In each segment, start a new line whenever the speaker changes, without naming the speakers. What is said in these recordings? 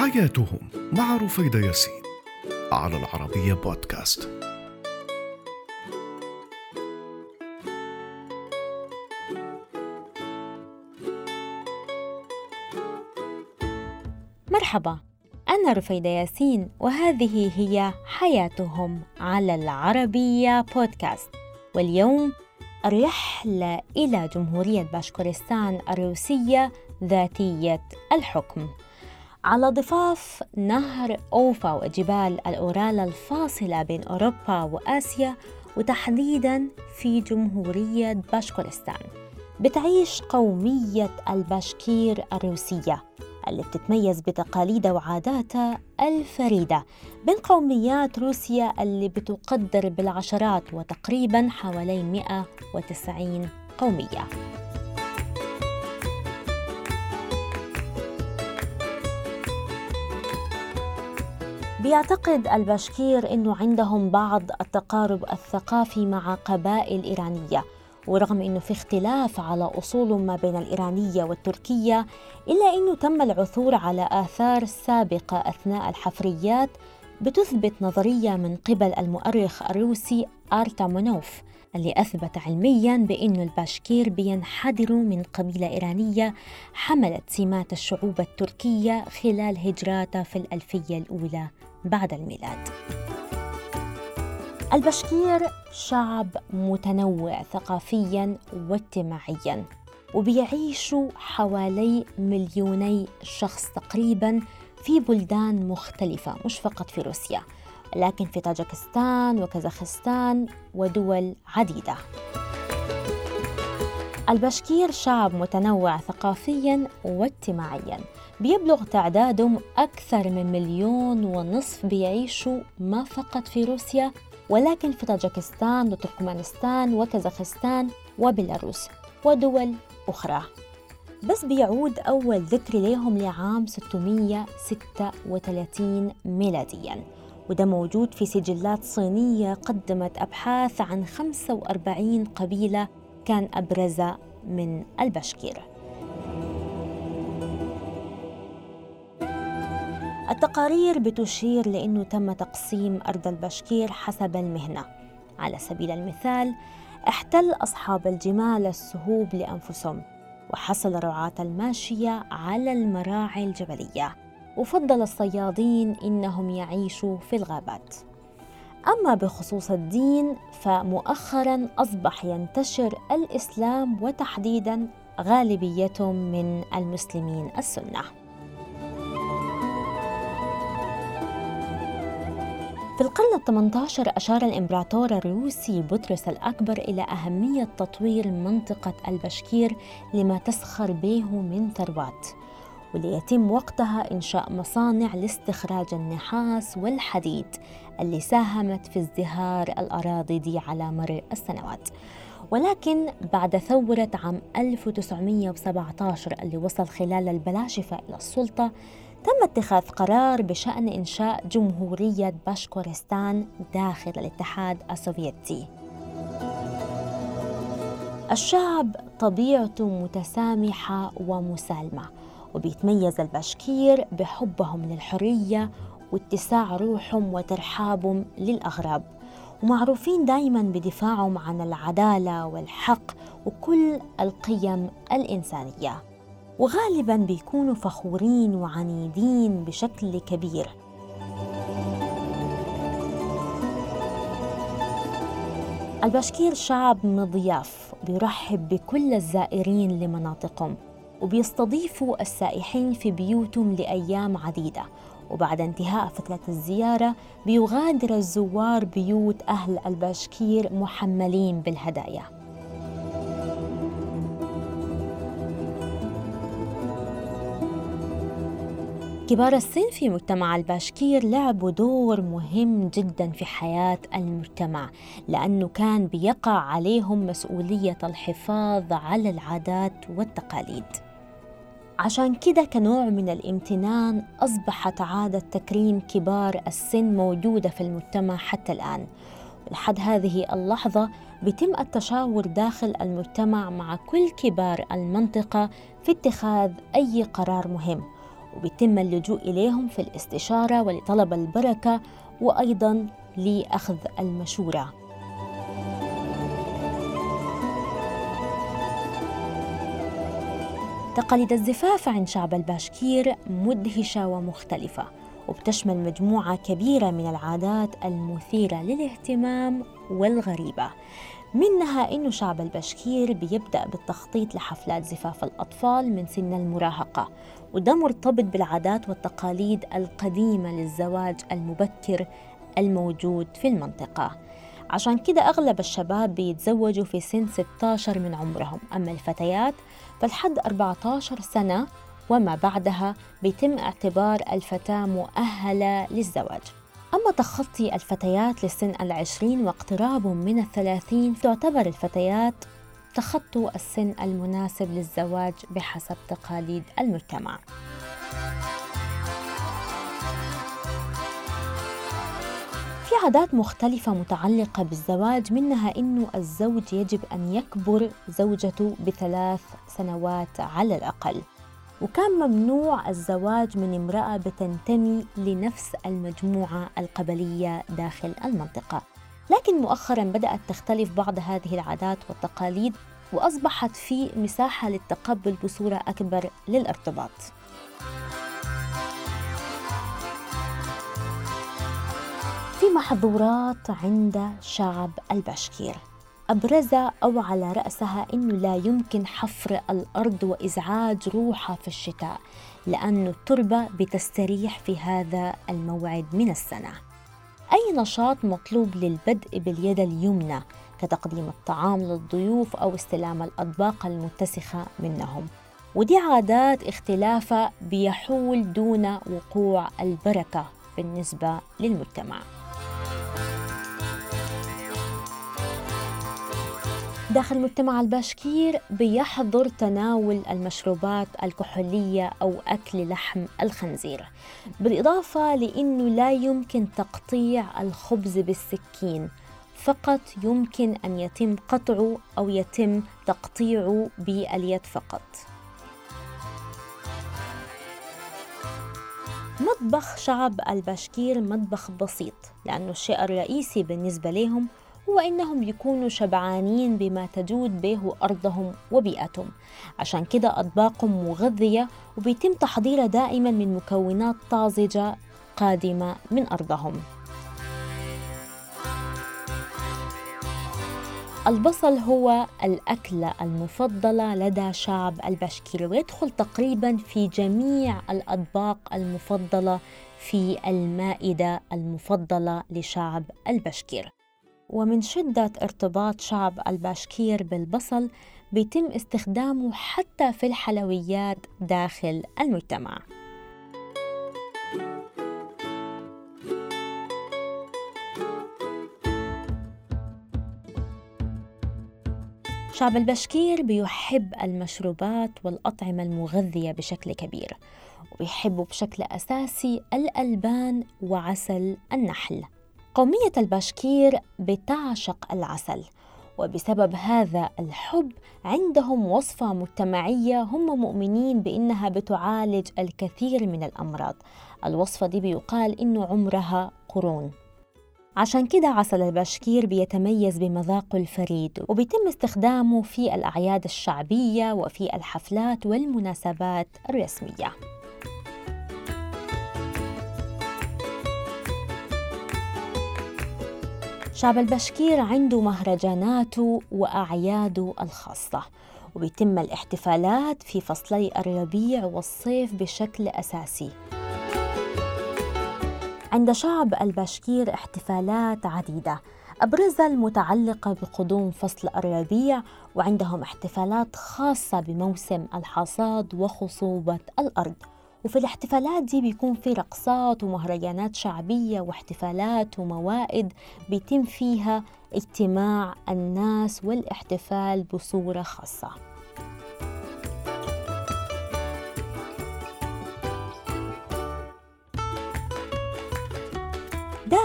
حياتهم مع رفيدة ياسين على العربية بودكاست.
مرحبا أنا رفيدة ياسين وهذه هي حياتهم على العربية بودكاست. واليوم الرحلة إلى جمهورية باشكورستان الروسية ذاتية الحكم. على ضفاف نهر أوفا وجبال الأورال الفاصلة بين أوروبا وآسيا وتحديداً في جمهورية باشكورستان بتعيش قومية الباشكير الروسية اللي بتتميز بتقاليدها وعاداتها الفريدة بين قوميات روسيا اللي بتقدر بالعشرات وتقريبا حوالي 190 قومية. بيعتقد الباشكير أنه عندهم بعض التقارب الثقافي مع قبائل إيرانية ورغم أنه في اختلاف على أصول ما بين الإيرانية والتركية إلا أنه تم العثور على آثار سابقة أثناء الحفريات بتثبت نظرية من قبل المؤرخ الروسي آرتامونوف اللي أثبت علميا بأن الباشكير بينحدروا من قبيلة إيرانية حملت سمات الشعوب التركية خلال هجراتها في الألفية الأولى. بعد الميلاد. البشكير شعب متنوع ثقافيا واجتماعيا وبيعيشوا حوالي مليوني شخص تقريبا في بلدان مختلفة مش فقط في روسيا لكن في طاجكستان وكازاخستان ودول عديدة. البشكير شعب متنوع ثقافيا واجتماعيا بيبلغ تعدادهم أكثر من مليون ونصف بيعيشوا ما فقط في روسيا ولكن في طاجكستان وتركمانستان وكازاخستان وبيلاروس ودول أخرى. بس بيعود أول ذكر لهم لعام 636 ميلادياً. وده موجود في سجلات صينية قدمت أبحاث عن 45 قبيلة كان أبرز من البشكير. التقارير بتشير لأنه تم تقسيم أرض البشكير حسب المهنة. على سبيل المثال احتل أصحاب الجمال السهوب لأنفسهم وحصل رعاة الماشية على المراعي الجبلية. وفضل الصيادين إنهم يعيشوا في الغابات. أما بخصوص الدين فمؤخرا أصبح ينتشر الإسلام وتحديدا غالبيتهم من المسلمين السنة. في القرن الثمانية عشر أشار الإمبراطور الروسي بطرس الأكبر إلى أهمية تطوير منطقة البشكير لما تسخر به من ثروات وليتم وقتها إنشاء مصانع لاستخراج النحاس والحديد اللي ساهمت في ازدهار الأراضي دي على مر السنوات. ولكن بعد ثورة عام 1917 اللي وصل خلال البلاشفة إلى السلطة تم اتخاذ قرار بشأن إنشاء جمهورية باشكورستان داخل الاتحاد السوفيتي. الشعب طبيعته متسامحة ومسالمة وبيتميز الباشكير بحبهم للحرية واتساع روحهم وترحابهم للأغراب ومعروفين دائما بدفاعهم عن العدالة والحق وكل القيم الإنسانية وغالبا بيكونوا فخورين وعنيدين بشكل كبير. الباشكير شعب مضياف بيرحب بكل الزائرين لمناطقهم وبيستضيفوا السائحين في بيوتهم لأيام عديدة. وبعد انتهاء فترة الزيارة بيغادر الزوار بيوت أهل الباشكير محملين بالهدايا. كبار السن في مجتمع الباشكير لعبوا دور مهم جدا في حياة المجتمع لأنه كان بيقع عليهم مسؤولية الحفاظ على العادات والتقاليد. عشان كده كنوع من الامتنان أصبحت عادة تكريم كبار السن موجودة في المجتمع حتى الآن. لحد هذه اللحظة بيتم التشاور داخل المجتمع مع كل كبار المنطقة في اتخاذ أي قرار مهم. وبيتم اللجوء إليهم في الاستشارة ولطلب البركة وأيضا لأخذ المشورة. تقاليد الزفاف عند شعب الباشكير مدهشة ومختلفة وبتشمل مجموعة كبيرة من العادات المثيرة للاهتمام والغريبة. منها إنه شعب البشكير بيبدأ بالتخطيط لحفلات زفاف الأطفال من سن المراهقة وده مرتبط بالعادات والتقاليد القديمة للزواج المبكر الموجود في المنطقة. عشان كده أغلب الشباب بيتزوجوا في سن 16 من عمرهم. أما الفتيات فالحد 14 سنة وما بعدها بيتم اعتبار الفتاة مؤهلة للزواج. أما تخطي الفتيات لسن العشرين واقترابهم من الثلاثين تعتبر الفتيات تخطوا السن المناسب للزواج بحسب تقاليد المجتمع. في عادات مختلفة متعلقة بالزواج منها إنه الزوج يجب أن يكبر زوجته بثلاث سنوات على الأقل. وكان ممنوع الزواج من امرأة بتنتمي لنفس المجموعة القبلية داخل المنطقة. لكن مؤخرا بدأت تختلف بعض هذه العادات والتقاليد وأصبحت في مساحة للتقبل بصورة أكبر للارتباط. في محظورات عند شعب البشكير. أبرزها أو على رأسها أنه لا يمكن حفر الأرض وإزعاج روحها في الشتاء لأن التربة بتستريح في هذا الموعد من السنة. أي نشاط مطلوب للبدء باليد اليمنى كتقديم الطعام للضيوف أو استلام الأطباق المتسخة منهم. ودي عادات اختلافها بيحول دون وقوع البركة بالنسبة للمجتمع. داخل مجتمع الباشكير بيحظر تناول المشروبات الكحولية أو أكل لحم الخنزير بالإضافة لأنه لا يمكن تقطيع الخبز بالسكين فقط يمكن أن يتم قطعه أو يتم تقطيعه باليد فقط. مطبخ شعب الباشكير مطبخ بسيط لأنه الشيء الرئيسي بالنسبة لهم هو إنهم يكونوا شبعانين بما تجود به أرضهم وبيئتهم. عشان كده أطباقهم مغذية وبيتم تحضيرها دائما من مكونات طازجة قادمة من أرضهم. البصل هو الأكلة المفضلة لدى شعب البشكير ويدخل تقريبا في جميع الأطباق المفضلة في المائدة المفضلة لشعب البشكير. ومن شدة ارتباط شعب الباشكير بالبصل بيتم استخدامه حتى في الحلويات داخل المجتمع. شعب البشكير بيحب المشروبات والأطعمة المغذية بشكل كبير وبيحبوا بشكل أساسي الألبان وعسل النحل. قومية الباشكير بتعشق العسل وبسبب هذا الحب عندهم وصفة مجتمعية هم مؤمنين بأنها بتعالج الكثير من الأمراض. الوصفة دي بيقال إنه عمرها قرون. عشان كده عسل الباشكير بيتميز بمذاقه الفريد وبيتم استخدامه في الأعياد الشعبية وفي الحفلات والمناسبات الرسمية. شعب البشكير عنده مهرجاناته وأعياده الخاصة وبيتم الاحتفالات في فصلي الربيع والصيف بشكل أساسي. عند شعب البشكير احتفالات عديدة أبرزها المتعلقة بقدوم فصل الربيع وعندهم احتفالات خاصة بموسم الحصاد وخصوبة الأرض. وفي الاحتفالات دي بيكون في رقصات ومهرجانات شعبية واحتفالات وموائد بيتم فيها اجتماع الناس والاحتفال بصورة خاصة.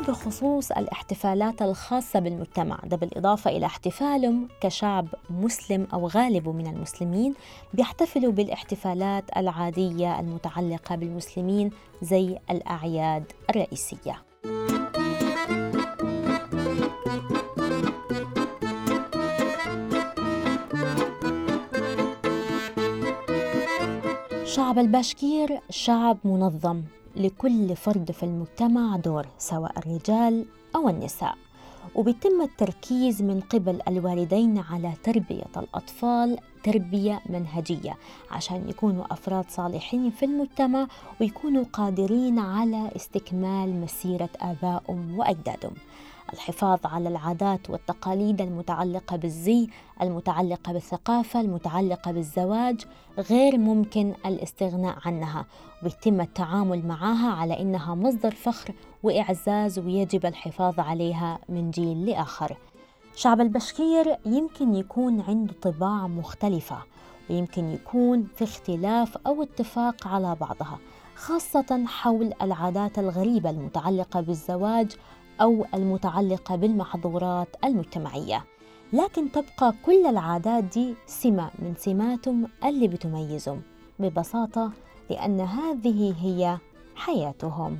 بخصوص الاحتفالات الخاصة بالمجتمع ده بالإضافة إلى احتفالهم كشعب مسلم أو غالب من المسلمين بيحتفلوا بالاحتفالات العادية المتعلقة بالمسلمين زي الأعياد الرئيسية. شعب الباشكير شعب منظم. لكل فرد في المجتمع دور سواء الرجال أو النساء. وبيتم التركيز من قبل الوالدين على تربية الأطفال تربية منهجية عشان يكونوا أفراد صالحين في المجتمع ويكونوا قادرين على استكمال مسيرة آبائهم وأجدادهم. الحفاظ على العادات والتقاليد المتعلقة بالزي المتعلقة بالثقافة المتعلقة بالزواج غير ممكن الاستغناء عنها. ويتم التعامل معها على إنها مصدر فخر وإعزاز ويجب الحفاظ عليها من جيل لآخر. شعب البشكير يمكن يكون عنده طباع مختلفة ويمكن يكون في اختلاف أو اتفاق على بعضها خاصة حول العادات الغريبة المتعلقة بالزواج أو المتعلقة بالمحظورات المجتمعية. لكن تبقى كل العادات دي سمة من سماتهم اللي بتميزهم ببساطة لأن هذه هي حياتهم.